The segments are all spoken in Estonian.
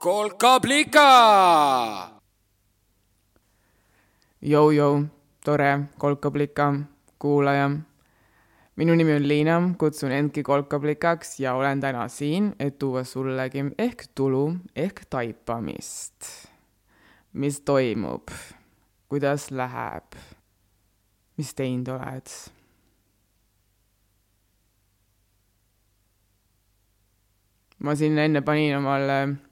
kolkablika. Jou-jou, tore kolkablika kuulaja. minu nimi on Liina, kutsun endki kolkablikaks ja olen täna siin, et tuua sullegi ehk tulu ehk taipamist. mis toimub, kuidas läheb, mis teinud oled ma siin enne panin omale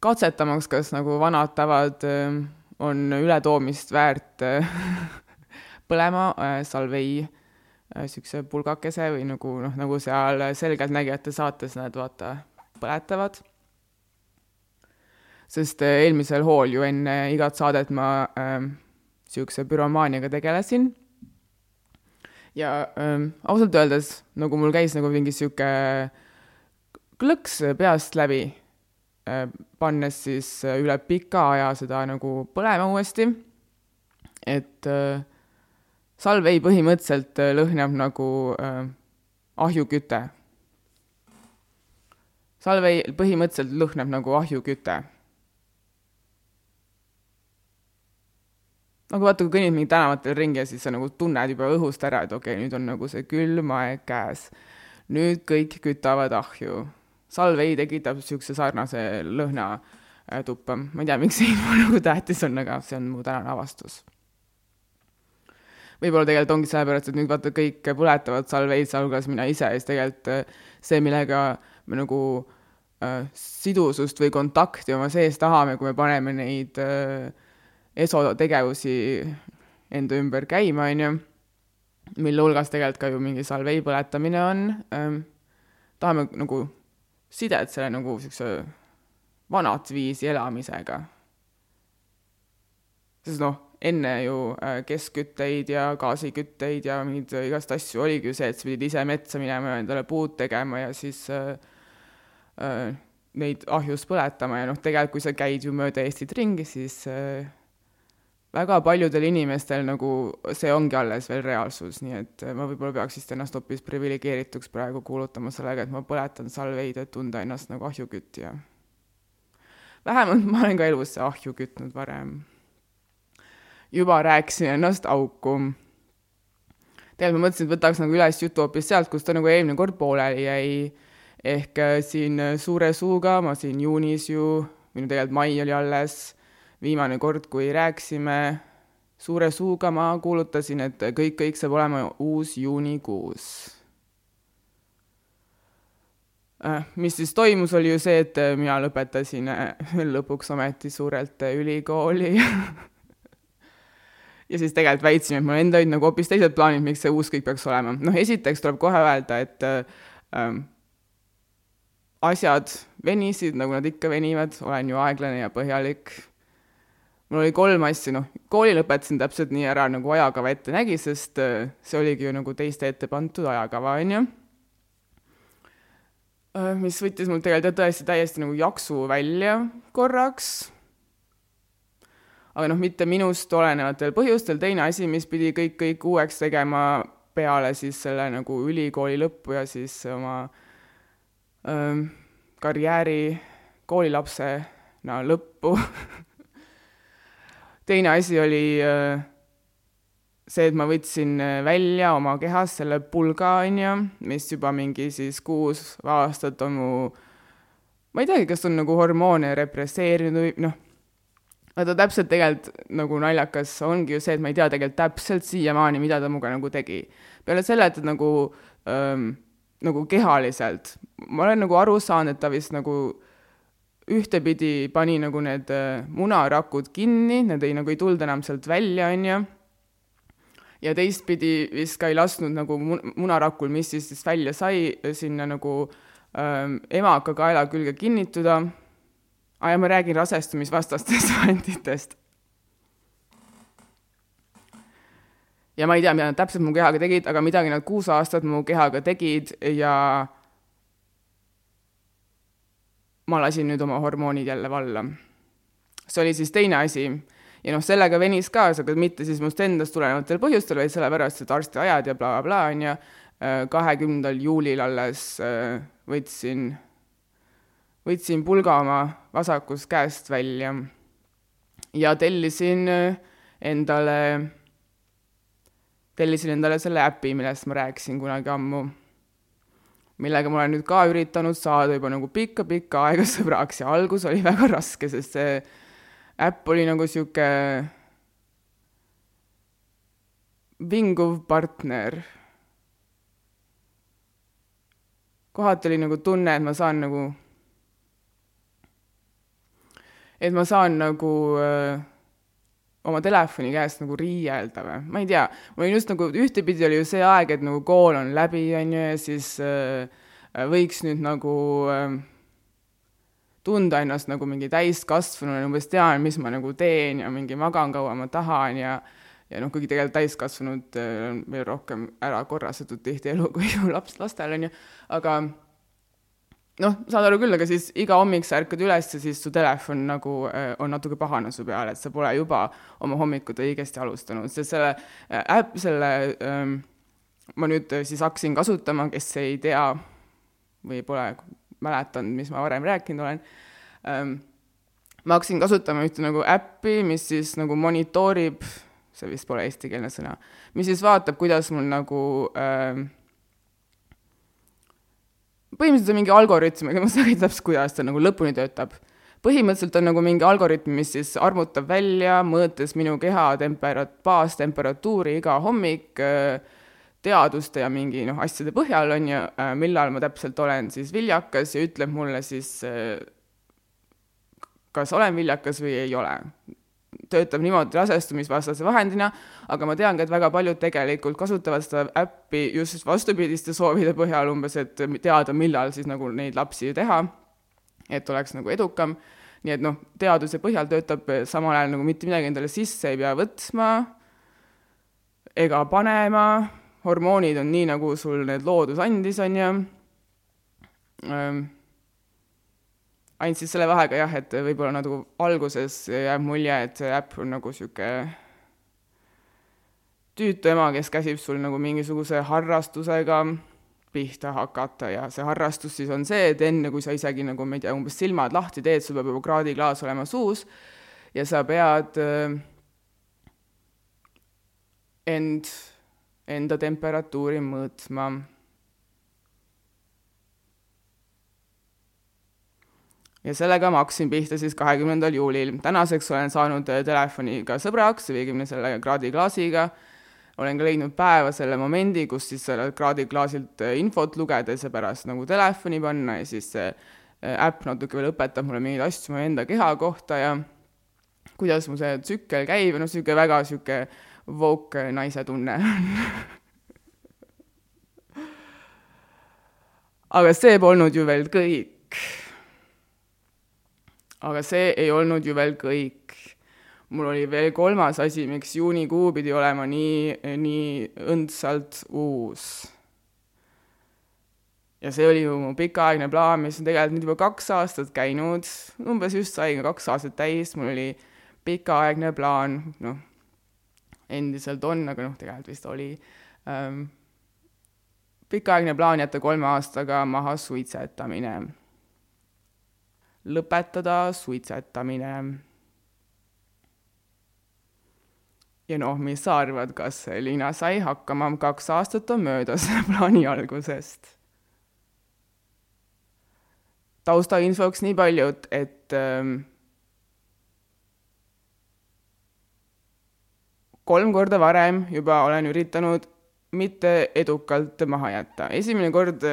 katsetamaks, kas nagu vanad tavad äh, on ületoomist väärt äh, põlema äh, salvei äh, siukse pulgakese või nagu noh, nagu seal Selgeltnägijate saates nad vaata põletavad. sest äh, eelmisel hool ju enne igat saadet ma äh, siukse büromaaniaga tegelesin ja ähm, ausalt öeldes nagu mul käis nagu mingi sihuke klõks peast läbi äh,, pannes siis äh, üle pika aja seda nagu põlema uuesti. et äh, salvei põhimõtteliselt äh, lõhnab nagu ahjuküte. salvei põhimõtteliselt lõhnab nagu ahjuküte nagu vaata, kui kõnnid mingi tänavatel ringi ja siis sa nagu tunned juba õhust ära, et okei okay,, nüüd on nagu see külm aeg käes. nüüd kõik kütavad ahju. Salvei tekitab niisuguse sarnase lõhna äh, tuppa. ma ei tea, miks see info nagu tähtis on, aga see on mu tänane avastus. võib-olla tegelikult ongi sellepärast, et nüüd vaata, kõik põletavad salveid, sealhulgas mina ise, siis tegelikult äh, see, millega me nagu äh, sidusust või kontakti oma sees tahame, kui me paneme neid äh, esotegevusi enda ümber käima, on ju, mille hulgas tegelikult ka ju mingi salvei põletamine on ähm,, tahame nagu sidet selle nagu niisuguse vanat viisi elamisega. sest noh, enne ju äh, keskkütteid ja gaasikütteid ja mingeid igast asju oligi ju see, et sa pidid ise metsa minema ja endale puud tegema ja siis äh, äh, neid ahjus põletama ja noh, tegelikult kui sa käid ju mööda Eestit ringi, siis äh, väga paljudel inimestel nagu see ongi alles veel reaalsus, nii et ma võib-olla peaks vist ennast hoopis priviligeerituks praegu kuulutama sellega, et ma põletan salveid, et tunda ennast nagu ahjukütja. vähemalt ma olen ka elus ahju kütnud varem. juba rääkisin ennast auku. tegelikult ma mõtlesin, et võtaks nagu üles jutu hoopis sealt, kus ta nagu eelmine kord pooleli jäi. ehk äh, siin suure suuga ma siin juunis ju, või no tegelikult mai oli alles viimane kord, kui rääkisime suure suuga, ma kuulutasin, et kõik, kõik saab olema uus juunikuus. Äh, mis siis toimus, oli ju see, et mina lõpetasin äh, lõpuks ometi suurelt ülikooli ja siis tegelikult väitsime, et mul endal olid nagu hoopis teised plaanid, miks see uus kõik peaks olema. noh, esiteks tuleb kohe öelda, et äh, asjad venisid, nagu nad ikka venivad, olen ju aeglane ja põhjalik mul oli kolm asja, noh, kooli lõpetasin täpselt nii ära, nagu ajakava ette nägi, sest äh, see oligi ju nagu teiste ette pandud ajakava, on ju. Äh, mis võttis mul tegelikult tõesti täiesti nagu jaksu välja korraks. aga noh, mitte minust olenevatel põhjustel, teine asi, mis pidi kõik, kõik uueks tegema peale siis selle nagu ülikooli lõppu ja siis oma ähm, karjääri koolilapsena no, lõppu teine asi oli äh, see, et ma võtsin äh, välja oma kehast selle pulga, on ju, mis juba mingi siis kuus aastat on mu, ma ei teagi, kas on nagu hormoone represseerinud või noh, vaata täpselt tegelikult nagu naljakas ongi ju see, et ma ei tea tegelikult täpselt siiamaani, mida ta minuga nagu tegi. peale selle, et nagu ähm, nagu kehaliselt, ma olen nagu aru saanud, et ta vist nagu ühtepidi pani nagu need äh, munarakud kinni, need ei, nagu ei tulnud enam sealt välja, on ju, ja teistpidi vist ka ei lasknud nagu munarakul, mis siis, siis välja sai, sinna nagu ähm, emaka kaela külge kinnituda. aa, ja ma räägin rasestumisvastastest vahenditest. ja ma ei tea, mida nad täpselt mu kehaga tegid, aga midagi nad kuus aastat mu kehaga tegid ja ma lasin nüüd oma hormoonid jälle valla. see oli siis teine asi ja noh, sellega venis ka, aga mitte siis must endast tulenevatel põhjustel, vaid sellepärast, et arstiajad ja blablabla, on ju, kahekümnendal juulil alles äh, võtsin võtsin pulga oma vasakust käest välja ja tellisin endale, tellisin endale selle äpi, millest ma rääkisin kunagi ammu. Millega ma olen nüüd ka üritanud saada juba nagu pikka-pikka aega sõbraks ja algus oli väga raske, sest see äpp oli nagu sihuke vinguv partner. kohati oli nagu tunne, et ma saan nagu et ma saan nagu äh, oma telefoni käest nagu riielda või, ma ei tea, mul oli just nagu, ühtepidi oli ju see aeg, et nagu kool on läbi, on ju, ja siis äh, võiks nüüd nagu äh, tunda ennast nagu mingi täiskasvanuna, umbes tean, mis ma nagu teen ja mingi magan kaua ma tahan ja ja noh, kuigi tegelikult täiskasvanud on veel rohkem ära korrastatud tihti elu kui laps, lastel on ju, aga noh, saad aru küll, aga siis iga hommik sa ärkad üles ja siis su telefon nagu äh, on natuke pahane su peal, et sa pole juba oma hommikut õigesti alustanud, sest selle äh, äpp, selle ähm, ma nüüd äh, siis hakkasin kasutama, kes ei tea või pole mäletanud, mis ma varem rääkinud olen ähm,, ma hakkasin kasutama ühte nagu äppi, mis siis nagu monitoorib, see vist pole eestikeelne sõna, mis siis vaatab, kuidas mul nagu ähm, põhimõtteliselt on mingi algoritm, ega ma ei tea täpselt, kuidas ta nagu lõpuni töötab. põhimõtteliselt on nagu mingi algoritm, mis siis arvutab välja, mõõtes minu keha temperat-, baastemperatuuri iga hommik äh, teaduste ja mingi noh, asjade põhjal, on ju, äh, millal ma täpselt olen siis viljakas ja ütleb mulle siis, äh, kas olen viljakas või ei ole töötab niimoodi rasestumisvastase vahendina, aga ma tean ka, et väga paljud tegelikult kasutavad seda äppi just vastupidiste soovide põhjal umbes, et teada, millal siis nagu neid lapsi teha, et oleks nagu edukam. nii et noh, teaduse põhjal töötab samal ajal nagu mitte midagi endale sisse ei pea võtma ega panema, hormoonid on nii, nagu sul need loodus andis, on ju ehm, ainult siis selle vahega jah, et võib-olla nagu alguses jääb mulje, et see äpp on nagu niisugune tüütu ema, kes käsib sul nagu mingisuguse harrastusega pihta hakata ja see harrastus siis on see, et enne, kui sa isegi nagu, ma ei tea, umbes silmad lahti teed, sul peab juba kraadiklaas olema suus ja sa pead äh, end, enda temperatuuri mõõtma ja sellega ma hakkasin pihta siis kahekümnendal juulil. tänaseks olen saanud äh, telefoniga sõbraks õigemini selle kraadiklaasiga, olen ka leidnud päeva selle momendi, kus siis sellelt kraadiklaasilt äh, infot lugeda ja seepärast nagu telefoni panna ja siis see äh, äpp natuke veel õpetab mulle mingeid asju mu enda keha kohta ja kuidas mu see tsükkel käib. Ja noh, niisugune väga niisugune woke naise tunne aga see polnud ju veel kõik aga see ei olnud ju veel kõik. mul oli veel kolmas asi, miks juunikuu pidi olema nii, nii õndsalt uus. ja see oli ju mu pikaaegne plaan, mis on tegelikult nüüd juba kaks aastat käinud, umbes just sain kaks aastat täis, mul oli pikaaegne plaan, noh, endiselt on, aga noh, tegelikult vist oli ähm,, pikaaegne plaan jätta kolme aastaga maha suitsetamine lõpetada suitsetamine. ja noh, mis sa arvad, kas Liina sai hakkama, kaks aastat on möödas plaani algusest. taustainfoks nii palju, et, et ähm, kolm korda varem juba olen üritanud mitte edukalt maha jätta. esimene kord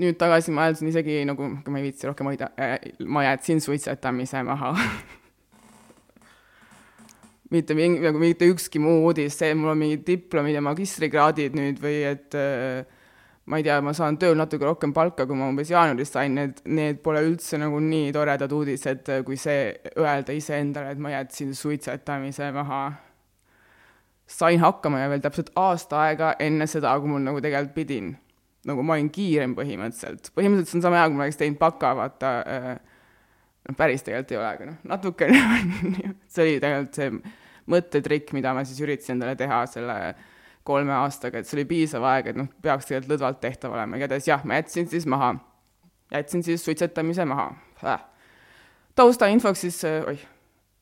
nüüd tagasi mõeldes on isegi nagu, ma ei viitsi rohkem hoida äh,, ma jätsin suitsetamise maha mitte mingi, nagu mitte ükski muu uudis, see, mul on mingid diplomid ja magistrikraadid nüüd või et äh, ma ei tea, ma saan tööl natuke rohkem palka, kui ma umbes jaanuaris sain, need, need pole üldse nagu nii toredad uudised, kui see öelda iseendale, et ma jätsin suitsetamise maha. sain hakkama ja veel täpselt aasta aega enne seda, kui mul nagu tegelikult pidin nagu ma olin kiirem põhimõtteliselt, põhimõtteliselt see on sama hea, kui ma oleks teinud baka, vaata äh,, noh, päris tegelikult ei ole, aga noh, natukene see oli tegelikult see mõttetrikk, mida ma siis üritasin endale teha selle kolme aastaga, et see oli piisav aeg, et noh, peaks tegelikult lõdvalt tehtav olema, igatahes jah, ma jätsin siis maha. jätsin siis suitsetamise maha. Äh.. taustainfoks siis, oih,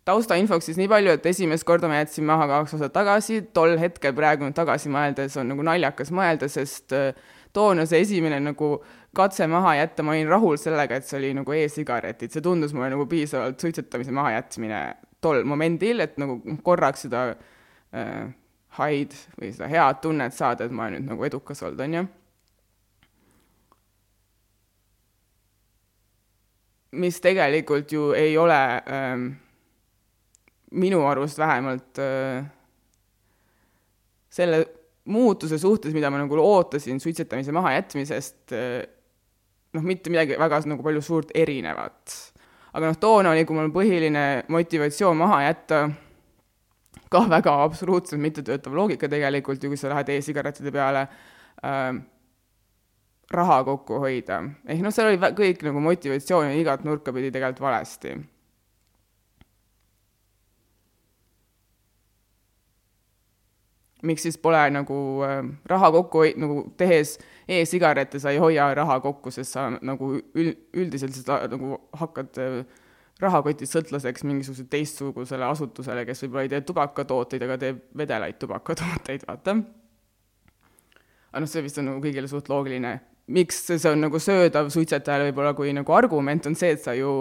taustainfoks siis nii palju, et esimest korda ma jätsin maha kaks aastat tagasi, tol hetkel praegu tagasi mõeldes on nagu naljakas mõelda, sest toona see esimene nagu katse maha jätta, ma olin rahul sellega, et see oli nagu e-sigaretid, see tundus mulle nagu piisavalt suitsetamise mahajätmine tol momendil, et nagu korraks seda äh, haid või seda head tunnet saada, et ma olen nüüd nagu edukas olnud, on ju. mis tegelikult ju ei ole ähm, minu arust vähemalt äh, selle muutuse suhtes, mida ma nagu ootasin suitsetamise mahajätmisest äh,, noh, mitte midagi väga nagu palju suurt erinevat. aga noh, toona oli, kui mul põhiline motivatsioon maha jätta ka väga absoluutselt mittetöötav loogika tegelikult ju, kui sa lähed e-sigarettide peale äh, raha kokku hoida. ehk noh, seal oli kõik nagu motivatsioon igat nurka pidi tegelikult valesti. Miks siis pole nagu äh, raha kokku nagu tehes e-sigarette sa ei hoia raha kokku, sest sa nagu ül-, üldiselt seda nagu hakkad äh, rahakotid sõltlaseks mingisugusele teistsugusele asutusele, kes võib-olla ei tee tubakatooteid, aga teeb vedelaid tubakatooteid, vaata. aga noh, see vist on nagu kõigile suht loogiline. miks see on nagu söödav suitsetajale võib-olla kui nagu argument, on see, et sa ju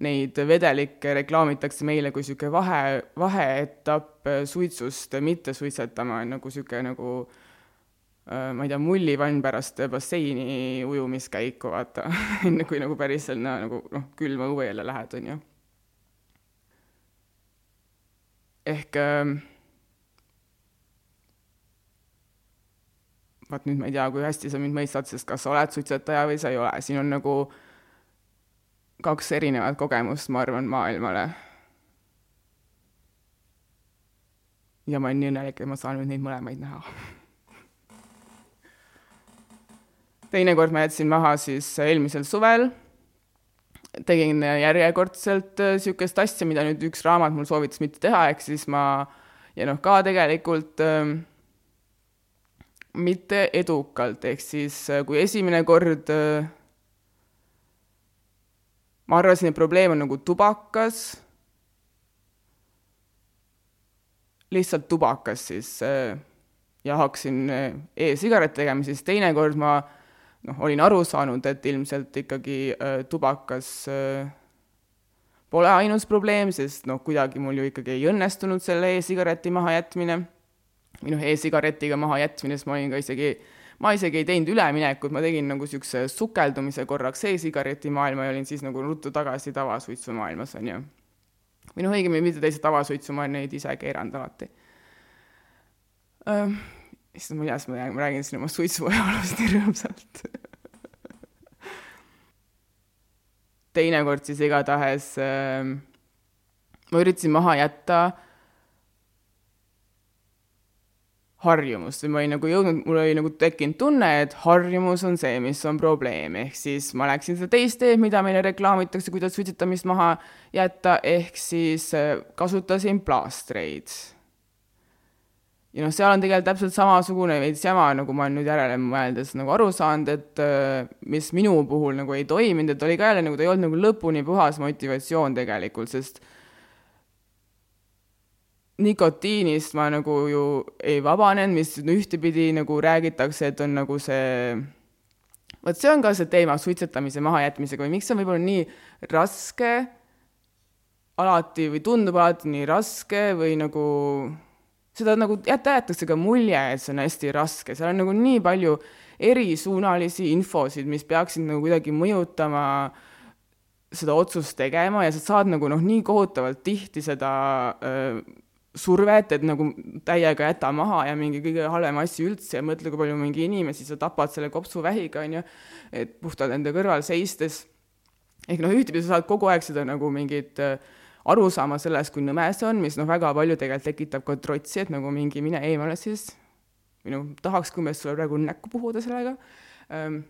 neid vedelikke reklaamitakse meile kui niisugune vahe, vaheetapp suitsust mitte suitsetama, nagu niisugune nagu äh, ma ei tea, mullivann pärast basseini ujumiskäiku, vaata. Enne kui nagu päris sinna nagu noh, külma õue jälle lähed, on ju. Ehk äh, vaat nüüd ma ei tea, kui hästi sa mind mõistad, sest kas sa oled suitsetaja või sa ei ole, siin on nagu kaks erinevat kogemust, ma arvan, maailmale. ja ma olen nii õnnelik, et ma saan nüüd neid mõlemaid näha teinekord ma jätsin maha siis eelmisel suvel tegin järjekordselt niisugust äh, asja, mida nüüd üks raamat mul soovitas mitte teha, ehk siis ma ja noh, ka tegelikult ähm, mitte edukalt, ehk siis äh, kui esimene kord äh, ma arvasin, et probleem on nagu tubakas, lihtsalt tubakas siis äh, ja hakkasin äh, e-sigarette tegema, siis teinekord ma äh, noh, olin aru saanud, et ilmselt ikkagi äh, tubakas äh, pole ainus probleem, sest noh, kuidagi mul ju ikkagi ei õnnestunud selle e-sigareti mahajätmine. Või noh, e-sigaretiga mahajätmine, sest ma olin ka isegi, ma isegi ei teinud üleminekut, ma tegin nagu niisuguse sukeldumise korraks e-sigareti maailma ja olin siis nagu ruttu tagasi tavasuitsumaailmas, on ju. või noh, õigemini mitte täitsa tavasuitsu, ma olen neid ise keeranud alati issand, ma ei tea, siis ma räägin siin oma suitsuajaloost nii rõõmsalt teinekord siis igatahes äh, ma üritasin maha jätta harjumust või ma olin nagu jõudnud, mul oli nagu tekkinud tunne, et harjumus on see, mis on probleem, ehk siis ma läksin seda teist teed, mida meile reklaamitakse, kuidas suitsetamist maha jätta, ehk siis äh, kasutasin plaastreid. Ja noh, seal on tegelikult täpselt samasugune veits jama, nagu ma olen nüüd järele mõeldes nagu aru saanud, et äh, mis minu puhul nagu ei toiminud, et oli ka jälle nagu, ta ei olnud nagu lõpuni puhas motivatsioon tegelikult, sest nikotiinist ma nagu ju ei vabanenud, mis ühtepidi nagu räägitakse, et on nagu see vot see on ka see teema suitsetamise mahajätmisega või miks see on võib-olla nii raske alati või tundub alati nii raske või nagu seda nagu jäetakse ka mulje, et see on hästi raske, seal on nagu nii palju erisuunalisi infosid, mis peaksid nagu kuidagi mõjutama seda otsust tegema ja sa saad nagu noh, nii kohutavalt tihti seda öö, survet, et nagu täiega jäta maha ja mingi kõige halvem asi üldse ja mõtle, kui palju mingi inimesi sa tapad selle kopsuvähiga, on ju, et puhtalt enda kõrval seistes. ehk noh, ühtepidi sa saad kogu aeg seda nagu mingit äh, aru saama sellest, kui nõme see on, mis noh, väga palju tegelikult tekitab ka trotsi, et nagu mingi mine eemale siis, või noh, tahaks umbes sulle praegu näkku puhuda sellega ähm,.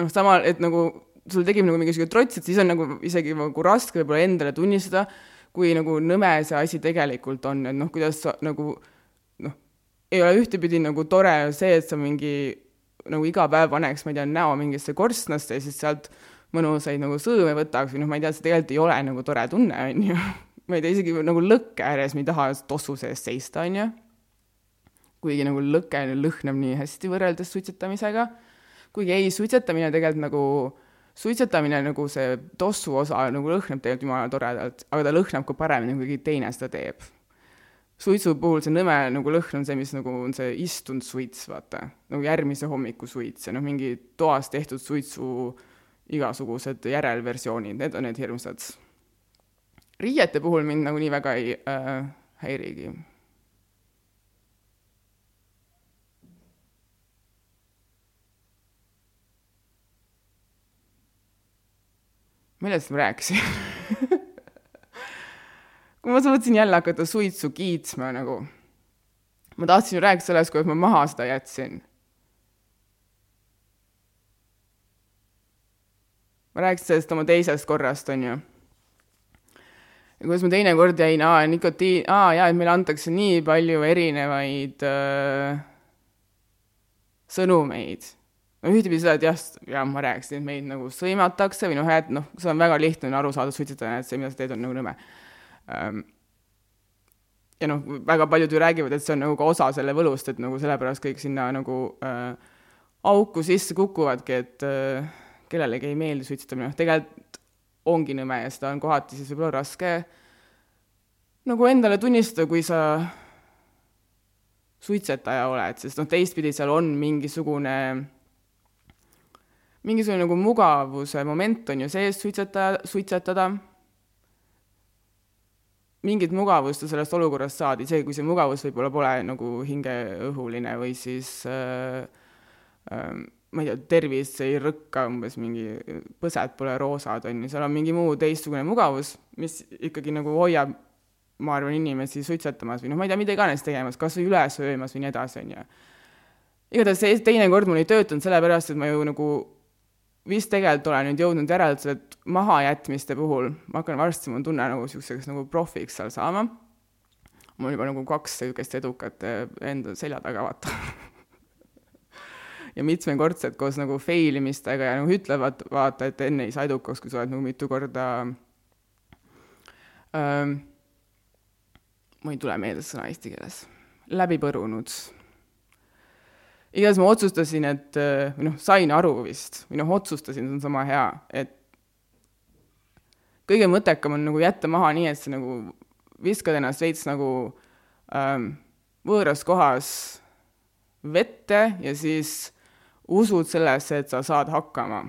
noh, samal, et nagu sul tekib nagu mingisugune trots, et siis on nagu isegi nagu raske võib-olla endale tunnistada, kui nagu nõme see asi tegelikult on, et noh, kuidas sa nagu noh, ei ole ühtepidi nagu tore see, et sa mingi nagu iga päev paneks, ma ei tea, näo mingisse korstnasse ja siis sealt mõnusaid nagu sõõme võtaks või noh, ma ei tea, see tegelikult ei ole nagu tore tunne, on ju. ma ei tea, isegi nagu lõkke ääres ma ei taha tossu sees seista, on ju. kuigi nagu lõke lõhnab nii hästi võrreldes suitsetamisega. kuigi ei, suitsetamine tegelikult nagu, suitsetamine nagu see tossu osa nagu lõhnab tegelikult jumala toredalt, aga ta lõhnab ka paremini, kui keegi teine seda teeb suitsu puhul see nõme nagu lõhn on see, mis nagu on see istunud suits, vaata, nagu järgmise hommiku suits ja noh, mingi toas tehtud suitsu igasugused järelversioonid, need on need hirmsad. riiete puhul mind nagunii väga ei äh, häirigi. Millest ma rääkisin kui ma mõtlesin jälle hakata suitsu kiitsma nagu, ma tahtsin ju rääkida sellest, kuidas ma maha seda jätsin. ma rääkisin sellest oma teisest korrast, on ju. ja kuidas ma teinekord jäin, aa, nikotiin, aa jaa, et meile antakse nii palju erinevaid äh, sõnumeid. No ühtepidi seda, et jah, jah, ma rääkisin, et meid nagu sõimatakse või noh, et noh, see on väga lihtne aru saada suitsetajana, et see, mida sa teed, on nagu nõme. Ehm, ja noh, väga paljud ju räägivad, et see on nagu ka osa selle võlust, et nagu sellepärast kõik sinna nagu äh, auku sisse kukuvadki, et äh, kellelegi ei meeldi suitsetamine, noh tegelikult ongi nõme ja seda on kohati siis võib-olla raske nagu endale tunnistada, kui sa suitsetaja oled, sest noh, teistpidi seal on mingisugune, mingisugune nagu mugavuse moment on ju sees suitsetaja, suitsetada mingit mugavust sa sellest olukorrast saad, isegi kui see mugavus võib-olla pole nagu hingeõhuline või siis äh, äh, ma ei tea, tervis ei rõkka, umbes mingi põsed pole roosad, on ju, seal on mingi muu teistsugune mugavus, mis ikkagi nagu hoiab, ma arvan, inimesi suitsetamas või noh, ma ei tea, mida iganes tegemas, kas või üle söömas või nii edasi, on ju. igatahes see teine kord mul ei töötanud sellepärast, et ma ju nagu vist tegelikult olen nüüd jõudnud järeldusele, et mahajätmiste puhul ma hakkan varsti, mul tunne nagu niisuguseks nagu profiks seal saama. mul on juba nagu kaks niisugust edukat eh, enda selja taga, vaata. Ja mitmekordsed koos nagu fail imistega ja nagu ütlevad, vaata, et enne ei saa edukaks, kui sa oled nagu mitu korda ähm,, mul ei tule meelde sõna eesti keeles, läbi põrunud igatahes ma otsustasin, et või noh, sain aru vist või noh, otsustasin, see on sama hea, et kõige mõttekam on nagu jätta maha nii, et sa nagu viskad ennast veits nagu ähm, võõras kohas vette ja siis usud sellesse, et sa saad hakkama.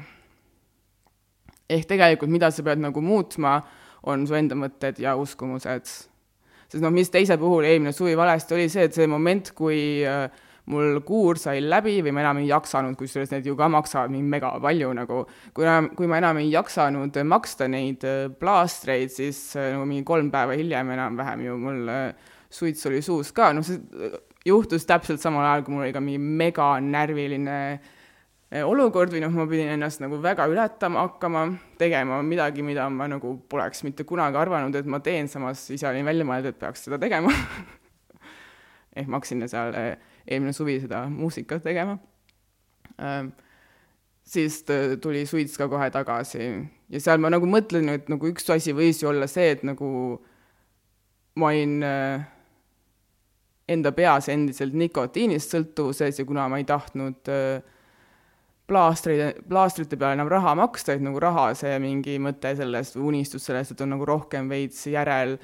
ehk tegelikult, mida sa pead nagu muutma, on su enda mõtted ja uskumused. sest noh, mis teise puhul eelmine suvi valesti oli see, et see moment, kui äh, mul kuur sai läbi või ma enam ei jaksanud, kusjuures need ju ka maksavad nii mega palju nagu, kui kui ma enam ei jaksanud maksta neid äh, plaastreid, siis äh, nagu mingi kolm päeva hiljem enam-vähem ju mul äh, suits oli suus ka, noh see juhtus täpselt samal ajal, kui mul oli ka mingi mega närviline olukord või noh, ma pidin ennast nagu väga ületama hakkama, tegema midagi, mida ma nagu poleks mitte kunagi arvanud, et ma teen, samas ise olin välja mõeldud, et peaks seda tegema. Ehk ma hakkasin seal eelmine suvi seda muusikat tegema. Ähm,, siis tuli Suits ka kohe tagasi. Ja seal ma nagu mõtlen, et nagu üks asi võis ju olla see, et nagu ma olin äh, enda peas endiselt nikotiinist sõltuvuses ja kuna ma ei tahtnud äh, plaastreid, plaastrite peale enam raha maksta, et nagu raha, see mingi mõte sellest või unistus sellest, et on nagu rohkem veits järel,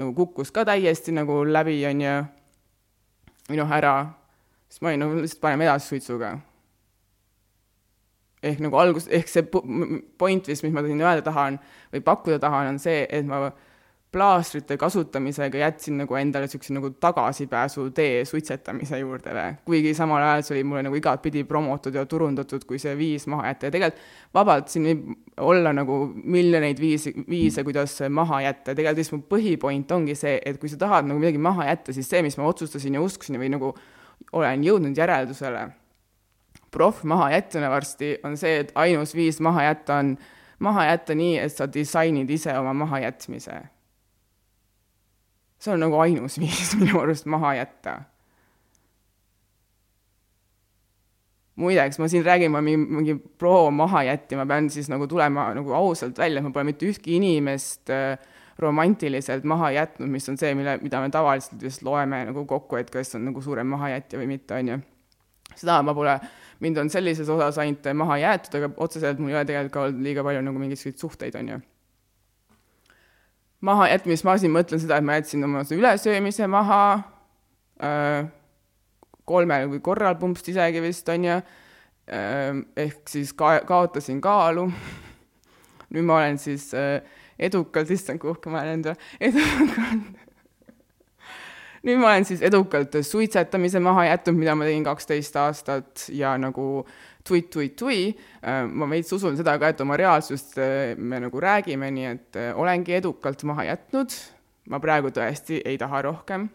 nagu kukkus ka täiesti nagu läbi, on ju, või noh, ära siis ma olin nagu lihtsalt paneme edasi suitsuga. ehk nagu algus, ehk see point vist, mis ma siin öelda tahan või pakkuda tahan, on see, et ma plaastrite kasutamisega jätsin nagu endale niisuguse nagu tagasipääsutee suitsetamise juurde või, kuigi samal ajal see oli mulle nagu igatpidi promotud ja turundatud kui see viis maha jätta. Ja tegelikult vabalt siin võib olla nagu miljoneid viisi, viise, kuidas maha jätta. Ja tegelikult lihtsalt mu põhipoint ongi see, et kui sa tahad nagu midagi maha jätta, siis see, mis ma otsustasin ja uskusin või nagu olen jõudnud järeldusele proff mahajätjana varsti, on see, et ainus viis maha jätta on maha jätta nii, et sa disainid ise oma mahajätmise. see on nagu ainus viis minu arust maha jätta. muideks, ma siin räägin, ma mingi, mingi pro maha jättima, pean siis nagu tulema nagu ausalt välja, ma pole mitte ühtki inimest äh, romantiliselt maha jätnud, mis on see, mille, mida me tavaliselt vist loeme nagu kokku, et kes on nagu suurem mahajätja või mitte, on ju. seda ma pole, mind on sellises osas ainult maha jäetud, aga otseselt mul ei ole tegelikult ka olnud liiga palju nagu mingisuguseid suhteid, on ju. mahajätmist ma siin mõtlen seda, et ma jätsin oma ülesöömise maha äh,, kolmel või korral pumpsti isegi vist, on ju, ehm, ehk siis ka-, kaotasin kaalu, nüüd ma olen siis äh, edukalt, issand, kui uhke ma olen enda, edukalt. Nüüd ma olen siis edukalt suitsetamise maha jätnud, mida ma tegin kaksteist aastat ja nagu tui-tui-tui, ehm, ma veits usun seda ka, et oma reaalsust äh, me nagu räägime, nii et äh, olengi edukalt maha jätnud, ma praegu tõesti ei taha rohkem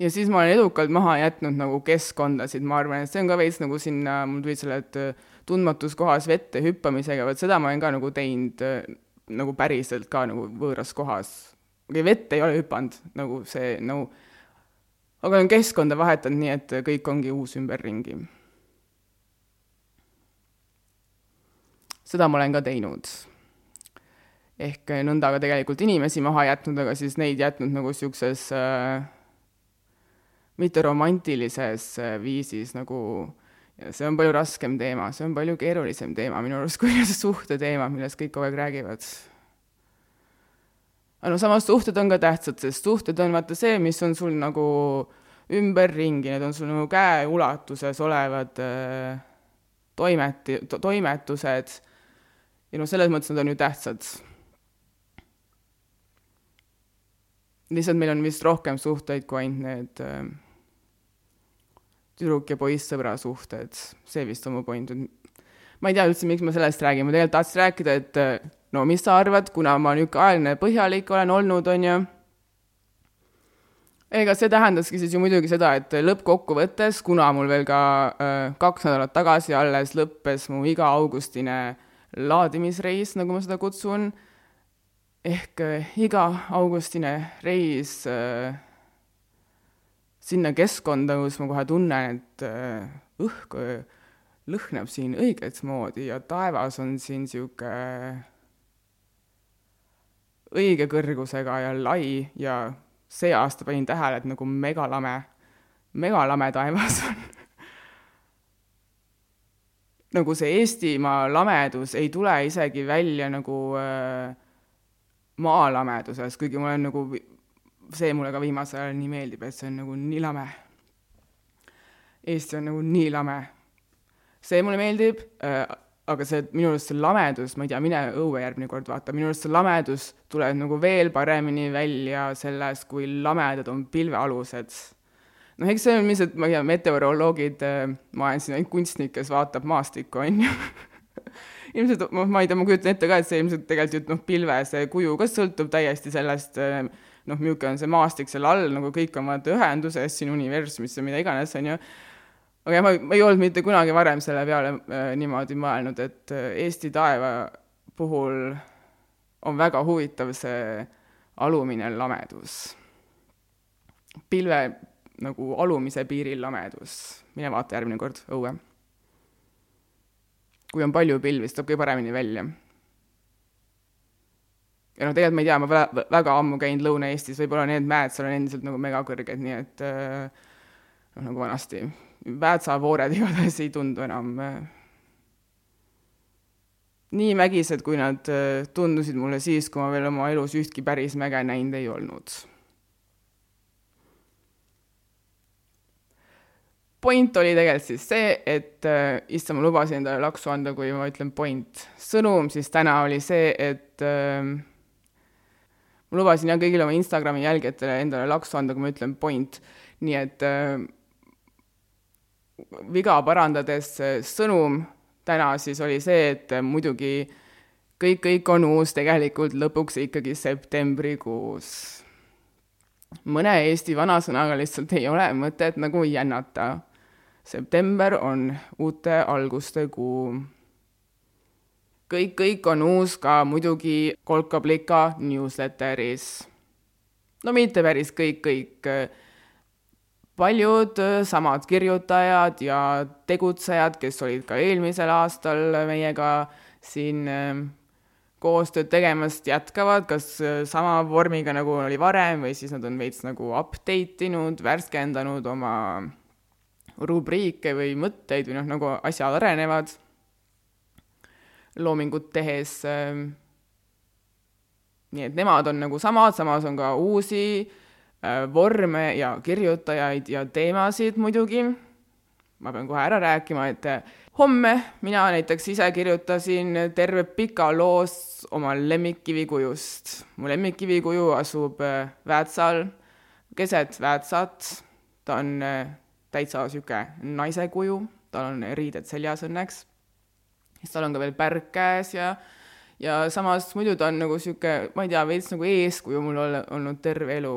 ja siis ma olen edukalt maha jätnud nagu keskkondasid, ma arvan, et see on ka veits nagu sinna, mul tulid selle, et äh, tundmatus kohas vette hüppamisega, vot seda ma olen ka nagu teinud äh, nagu päriselt ka nagu võõras kohas. okei, vette ei ole hüpanud, nagu see nagu, aga olen keskkonda vahetanud nii, et kõik ongi uus ümberringi. seda ma olen ka teinud ehk nõnda ka tegelikult inimesi maha jätnud, aga siis neid jätnud nagu niisuguses äh, mitte romantilises äh, viisis nagu see on palju raskem teema, see on palju keerulisem teema minu arust kui see suhteteema, millest kõik kogu aeg räägivad. aga no samas suhted on ka tähtsad, sest suhted on vaata see, mis on sul nagu ümberringi, need on sul nagu käeulatuses olevad äh, toimeti- to,, toimetused ja noh, selles mõttes nad on ju tähtsad lihtsalt meil on vist rohkem suhteid kui ainult need äh, tüdruk- ja poissõbra suhted, see vist on mu point, et ma ei tea üldse, miks ma sellest räägin, ma tegelikult tahtsin rääkida, et äh, no mis sa arvad, kuna ma niisugune ajaline põhjalik olen olnud, on ju, ega see tähendaski siis ju muidugi seda, et lõppkokkuvõttes, kuna mul veel ka äh, kaks nädalat tagasi alles lõppes mu iga-augustine laadimisreis, nagu ma seda kutsun, ehk äh, iga augustine reis äh, sinna keskkonda, kus ma kohe tunnen, et äh, õhk lõhnab siin õiget moodi ja taevas on siin niisugune õige kõrgusega ja lai ja see aasta panin tähele, et nagu megalame, megalame taevas on. Nagu see Eestimaa lamedus ei tule isegi välja nagu äh, maalameduses, kuigi ma olen nagu, see mulle ka viimasel ajal nii meeldib, et see on nagu nii lame. Eesti on nagu nii lame. see mulle meeldib äh,, aga see, minu arust see lamedus, ma ei tea, mine õue järgmine kord vaata, minu arust see lamedus tuleb nagu veel paremini välja sellest, kui lamedad on pilvealused. noh, eks see on lihtsalt, ma ei tea, meteoroloogid äh,, ma olen siin ainult kunstnik, kes vaatab maastikku, on ju ilmselt, noh, ma ei tea, ma kujutan ette ka, et see ilmselt tegelikult ju noh, pilve see kuju ka sõltub täiesti sellest eh, noh, milline on see maastik seal all, nagu kõik on vaata ühenduses siin universumis ja mida iganes, on ju, aga jah, ma, ma ei olnud mitte kunagi varem selle peale äh, niimoodi mõelnud, et äh, Eesti taeva puhul on väga huvitav see alumine lamedus. pilve nagu alumise piiril lamedus, mine vaata järgmine kord õue kui on palju pilvi, siis tuleb kõige paremini välja. ja noh, tegelikult ma ei tea, ma väga, väga ammu käinud Lõuna-Eestis, võib-olla need mäed seal on endiselt nagu megakõrged, nii et äh, noh, nagu vanasti, Väätsavoored igatahes ei tundu enam äh, nii mägised, kui nad äh, tundusid mulle siis, kui ma veel oma elus ühtki päris mäge näinud ei olnud point oli tegelikult siis see, et äh, issand, ma lubasin endale laksu anda, kui ma ütlen point. sõnum siis täna oli see, et äh, ma lubasin jah kõigile oma Instagrami jälgijatele endale laksu anda, kui ma ütlen point. nii et äh, viga parandades äh, sõnum täna siis oli see, et äh, muidugi kõik, kõik on uus tegelikult lõpuks ikkagi septembrikuus. mõne Eesti vanasõnaga lihtsalt ei ole mõtet nagu jännata september on uute alguste kuu. kõik, kõik on uus ka muidugi Kolka-Plika newsletteris. no mitte päris kõik, kõik. paljud samad kirjutajad ja tegutsejad, kes olid ka eelmisel aastal meiega siin koostööd tegemast jätkavad, kas sama vormiga, nagu oli varem, või siis nad on veits nagu update inud, värskendanud oma rubriike või mõtteid või noh, nagu asjad arenevad loomingut tehes. Ähm, nii et nemad on nagu samad, samas on ka uusi äh, vorme ja kirjutajaid ja teemasid muidugi. ma pean kohe ära rääkima, et äh, homme mina näiteks ise kirjutasin terve pika loo oma lemmikivikujust. mu lemmikkivikuju asub äh, Väätsal, keset Väätsat, ta on täitsa niisugune naise kuju, tal on riided seljas õnneks, siis tal on ka veel pärg käes ja ja samas muidu ta on nagu niisugune, ma ei tea, veits nagu eeskuju mul ole, olnud terve elu.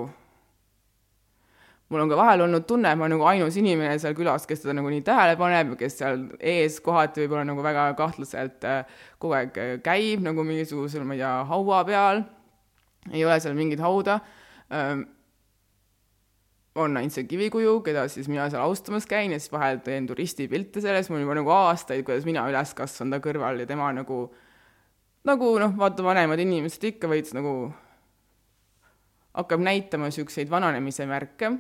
mul on ka vahel olnud tunne, et ma olen nagu ainus inimene seal külas, kes teda nagu nii tähele paneb, kes seal ees kohati võib-olla nagu väga kahtlaselt äh, kogu aeg äh, käib nagu mingisugusel, ma ei tea, haua peal, ei ole seal mingit hauda. Ähm, on ainult see kivikuju, keda siis mina seal austamas käin ja siis vahel teen turistipilte sellest, mul juba nagu aastaid, kuidas mina üles kasvan ta kõrval ja tema nagu, nagu noh, vaata vanemad inimesed ikka veits nagu hakkab näitama niisuguseid vananemise märke.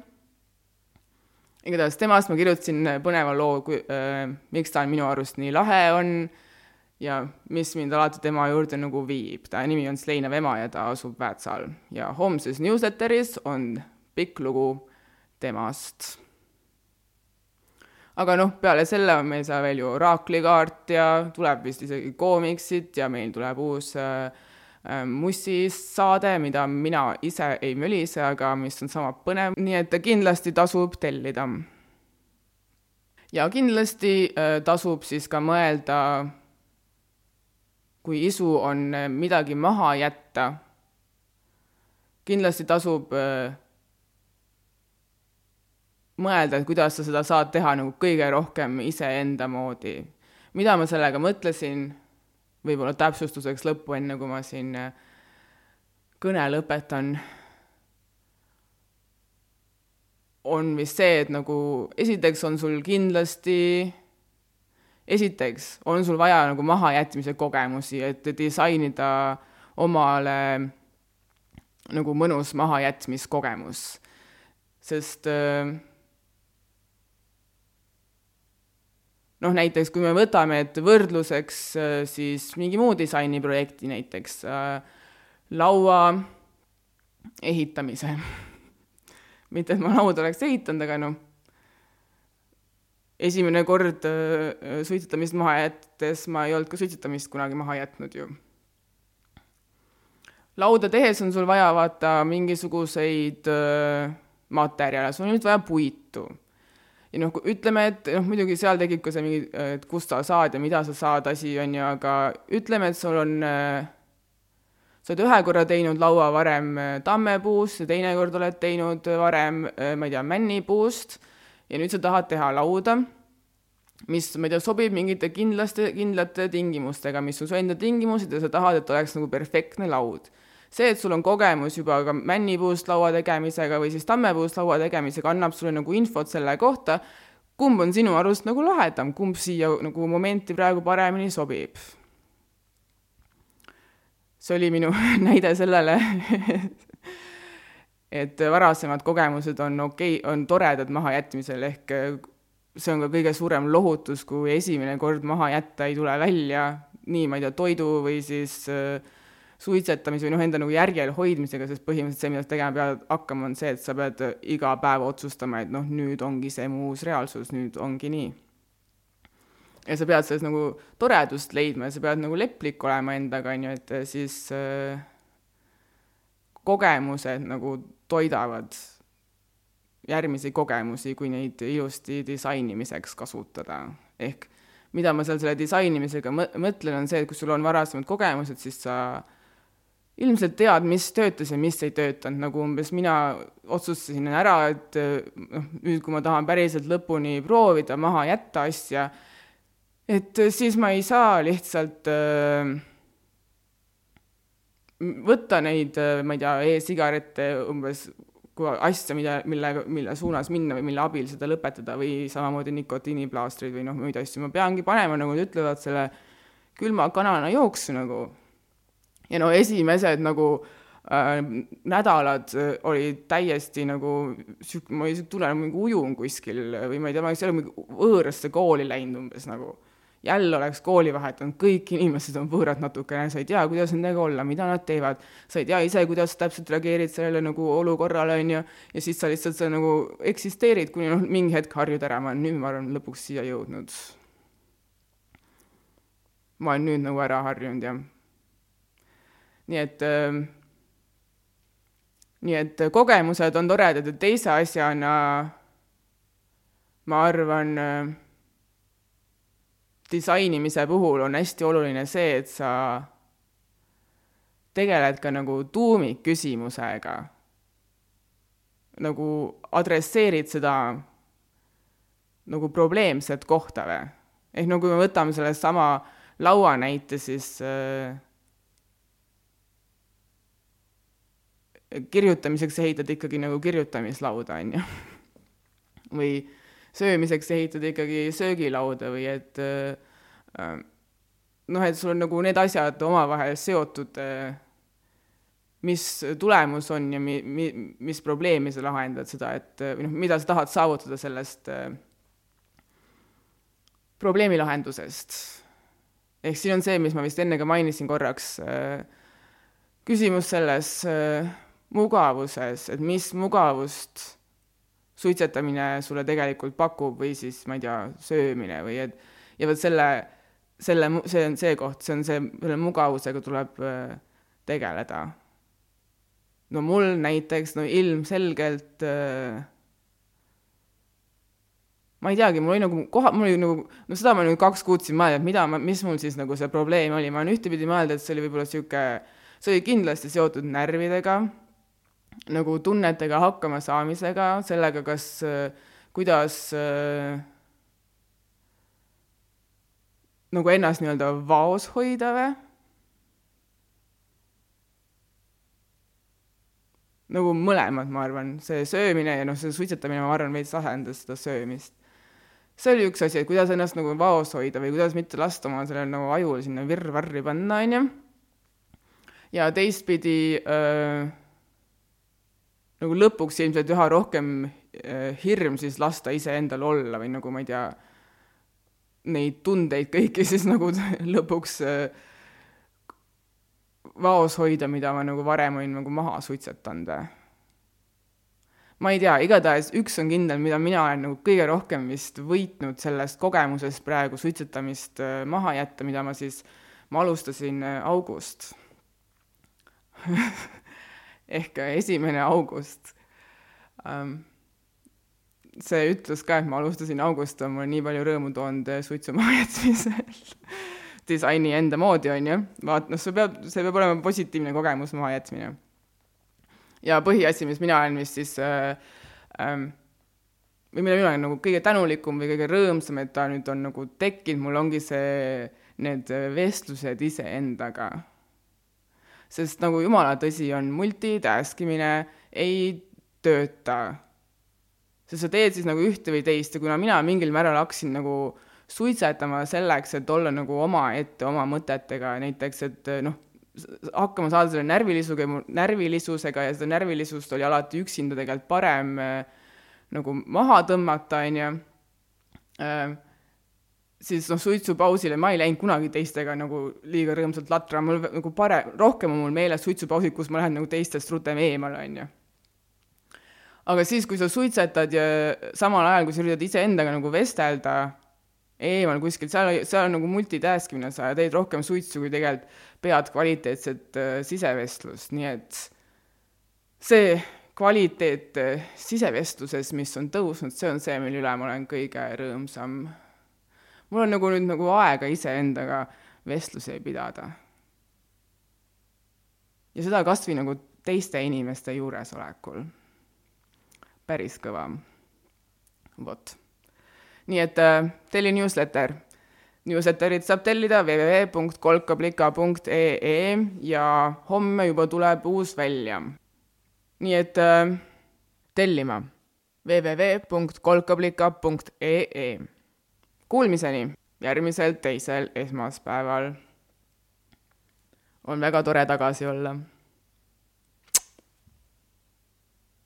igatahes temast ma kirjutasin põneva loo, kui äh,, miks ta minu arust nii lahe on ja mis mind alati tema juurde nagu viib. ta nimi on Sleinav ema ja ta asub Väätsal ja homses newsletteris on pikk lugu temast. aga noh, peale selle on meil seal veel ju oraaklikaart ja tuleb vist isegi koomiksid ja meil tuleb uus äh, äh mussisaade, mida mina ise ei mölise, aga mis on sama põnev, nii et kindlasti tasub tellida. ja kindlasti äh, tasub siis ka mõelda, kui isu on äh, midagi maha jätta, kindlasti tasub äh, mõelda, et kuidas sa seda saad teha nagu kõige rohkem iseenda moodi. mida ma sellega mõtlesin, võib-olla täpsustuseks lõppu, enne kui ma siin äh, kõne lõpetan, on vist see, et nagu esiteks on sul kindlasti, esiteks on sul vaja nagu mahajätmise kogemusi, et disainida omale nagu mõnus mahajätmiskogemus. sest äh, noh, näiteks kui me võtame, et võrdluseks äh, siis mingi muu disainiprojekti, näiteks äh, laua ehitamise mitte, et ma lauda oleks ehitanud, aga noh, esimene kord äh, suitsetamist maha jättes ma ei olnud ka suitsetamist kunagi maha jätnud ju. lauda tehes on sul vaja vaata mingisuguseid materjale, sul on nüüd vaja puitu ja noh, ütleme, et noh, muidugi seal tekib ka see mingi, et kust sa saad ja mida sa saad asi, on ju, aga ütleme, et sul on äh, sa oled ühe korra teinud laua varem äh, tammepuust ja teine kord oled teinud varem, äh, ma ei tea, männipuust ja nüüd sa tahad teha lauda, mis, ma ei tea, sobib mingite kindlaste, kindlate tingimustega, mis on su enda tingimused ja sa tahad, et oleks nagu perfektne laud see, et sul on kogemus juba ka männipuust laua tegemisega või siis tammepuust laua tegemisega, annab sulle nagu infot selle kohta, kumb on sinu arust nagu lahedam, kumb siia nagu momenti praegu paremini sobib. see oli minu näide sellele et varasemad kogemused on okei okay,, on toredad mahajätmisel, ehk see on ka kõige suurem lohutus, kui esimene kord maha jätta ei tule välja, nii, ma ei tea, toidu või siis äh, suitsetamise või noh, enda nagu järjel hoidmisega, sest põhimõtteliselt see, mida sa tegema pead hakkama, on see, et sa pead iga päev otsustama, et noh, nüüd ongi see mu uus reaalsus, nüüd ongi nii. ja sa pead selles nagu toredust leidma ja sa pead nagu leplik olema endaga, on ju, et siis äh, kogemused nagu toidavad järgmisi kogemusi, kui neid ilusti disainimiseks kasutada. ehk mida ma seal selle disainimisega mõtlen, on see, et kui sul on varasemad kogemused, siis sa ilmselt tead, mis töötas ja mis ei töötanud, nagu umbes mina otsustasin ära, et noh, nüüd, kui ma tahan päriselt lõpuni proovida maha jätta asja, et siis ma ei saa lihtsalt äh, võtta neid, ma ei tea, e-sigarette umbes kui asja, mida, mille, mille suunas minna või mille abil seda lõpetada või samamoodi nikotiiniplaastrid või noh, muid asju, ma peangi panema, nagu nad ütlevad, selle külma kanana jooksu nagu. Ja no esimesed nagu äh, nädalad äh, olid täiesti nagu sihuke, ma ei tule nagu mingi ujung kuskil või ma ei tea, ma ei ole mingi võõrasse kooli läinud umbes nagu jälle oleks kooli vahetanud, kõik inimesed on võõrad natukene, sa ei tea, kuidas nendega olla, mida nad teevad, sa ei tea ise, kuidas täpselt reageerid sellele nagu olukorrale, on ju, ja siis sa lihtsalt, sa nagu eksisteerid, kuni noh, mingi hetk harjud ära, ma olen nüüd, ma arvan, lõpuks siia jõudnud. ma olen nüüd nagu ära harjunud, jah. Nii et äh, nii et kogemused on toredad ja teise asjana ma arvan äh, disainimise puhul on hästi oluline see, et sa tegeled ka nagu tuumikküsimusega. nagu adresseerid seda nagu probleemset kohta või. ehk no kui me võtame sellesama laua näite, siis äh, kirjutamiseks ehitad ikkagi nagu kirjutamislauda, on ju. või söömiseks ehitad ikkagi söögilauda või et äh, noh, et sul on nagu need asjad omavahel seotud, äh, mis tulemus on ja mi-, mi-, mis probleemi sa lahendad, seda, et või noh, mida sa tahad saavutada sellest äh, probleemi lahendusest. ehk siin on see, mis ma vist enne ka mainisin korraks, küsimus selles mugavuses, et mis mugavust suitsetamine sulle tegelikult pakub või siis ma ei tea, söömine või et ja vot selle, selle, see on see koht, see on see, selle mugavusega tuleb äh, tegeleda. no mul näiteks, no ilmselgelt äh, ma ei teagi, mul oli nagu koha, mul oli nagu, no seda ma nüüd kaks kuud siin mõelnud, et mida ma, mis mul siis nagu see probleem oli, ma olen ühtepidi mõelnud, et see oli võib-olla niisugune, see oli kindlasti seotud närvidega nagu tunnetega hakkama saamisega, sellega, kas, kuidas äh, nagu ennast nii-öelda vaos hoida või? nagu mõlemad, ma arvan, see söömine ja noh, see suitsetamine, ma arvan, veits asendas seda söömist. see oli üks asi, et kuidas ennast nagu vaos hoida või kuidas mitte lasta oma sellel nagu ajul sinna virvarri panna, on ju. ja teistpidi öö, äh, nagu lõpuks ilmselt üha rohkem äh, hirm siis lasta iseendal olla või nagu ma ei tea, neid tundeid kõiki siis nagu lõpuks äh, vaos hoida, mida ma nagu varem olin nagu maha suitsetanud. ma ei tea, igatahes üks on kindel, mida mina olen nagu kõige rohkem vist võitnud sellest kogemusest praegu suitsetamist äh, maha jätta, mida ma siis, ma alustasin august ehk esimene august ähm,. see ütlus ka, et ma alustasin august, on mulle nii palju rõõmu toonud suitsu mahajätmisel disaini enda moodi, on ju, vaat noh, see peab, see peab olema positiivne kogemus, mahajätmine. ja põhiasi, mis mina olen vist siis äh, ähm, või mille mina olen nagu kõige tänulikum või kõige rõõmsam, et ta nüüd on nagu tekkinud, mul ongi see, need vestlused iseendaga sest nagu jumala tõsi on, multitask imine ei tööta. sest sa teed siis nagu ühte või teist ja kuna mina mingil määral hakkasin nagu suitsetama selleks, et olla nagu omaette oma mõtetega, näiteks et noh, hakkama saada selle närvilisuga, närvilisusega ja seda närvilisust oli alati üksinda tegelikult parem nagu maha tõmmata, on ju äh, siis noh, suitsupausile ma ei läinud kunagi teistega nagu liiga rõõmsalt latrama, mul nagu parem, rohkem on mul meeles suitsupausid, kus ma lähen nagu teistest rutem eemale, on ju. aga siis, kui sa suitsetad ja samal ajal, kui sa üritad iseendaga nagu vestelda eemal kuskil, seal, seal on nagu multitask imine, sa teed rohkem suitsu, kui tegelikult pead kvaliteetset äh, sisevestlust, nii et see kvaliteet äh, sisevestluses, mis on tõusnud, see on see, mille üle ma olen kõige rõõmsam mul on nagu nüüd nagu aega iseendaga vestlusi pidada. ja seda kas või nagu teiste inimeste juuresolekul. päris kõva. vot. nii et äh, telli newsletter. Newsletterit saab tellida www.kolkablika.ee ja homme juba tuleb uus välja. nii et äh, tellima www.kolkablika.ee. Kuulmiseni järgmisel teisel esmaspäeval. on väga tore tagasi olla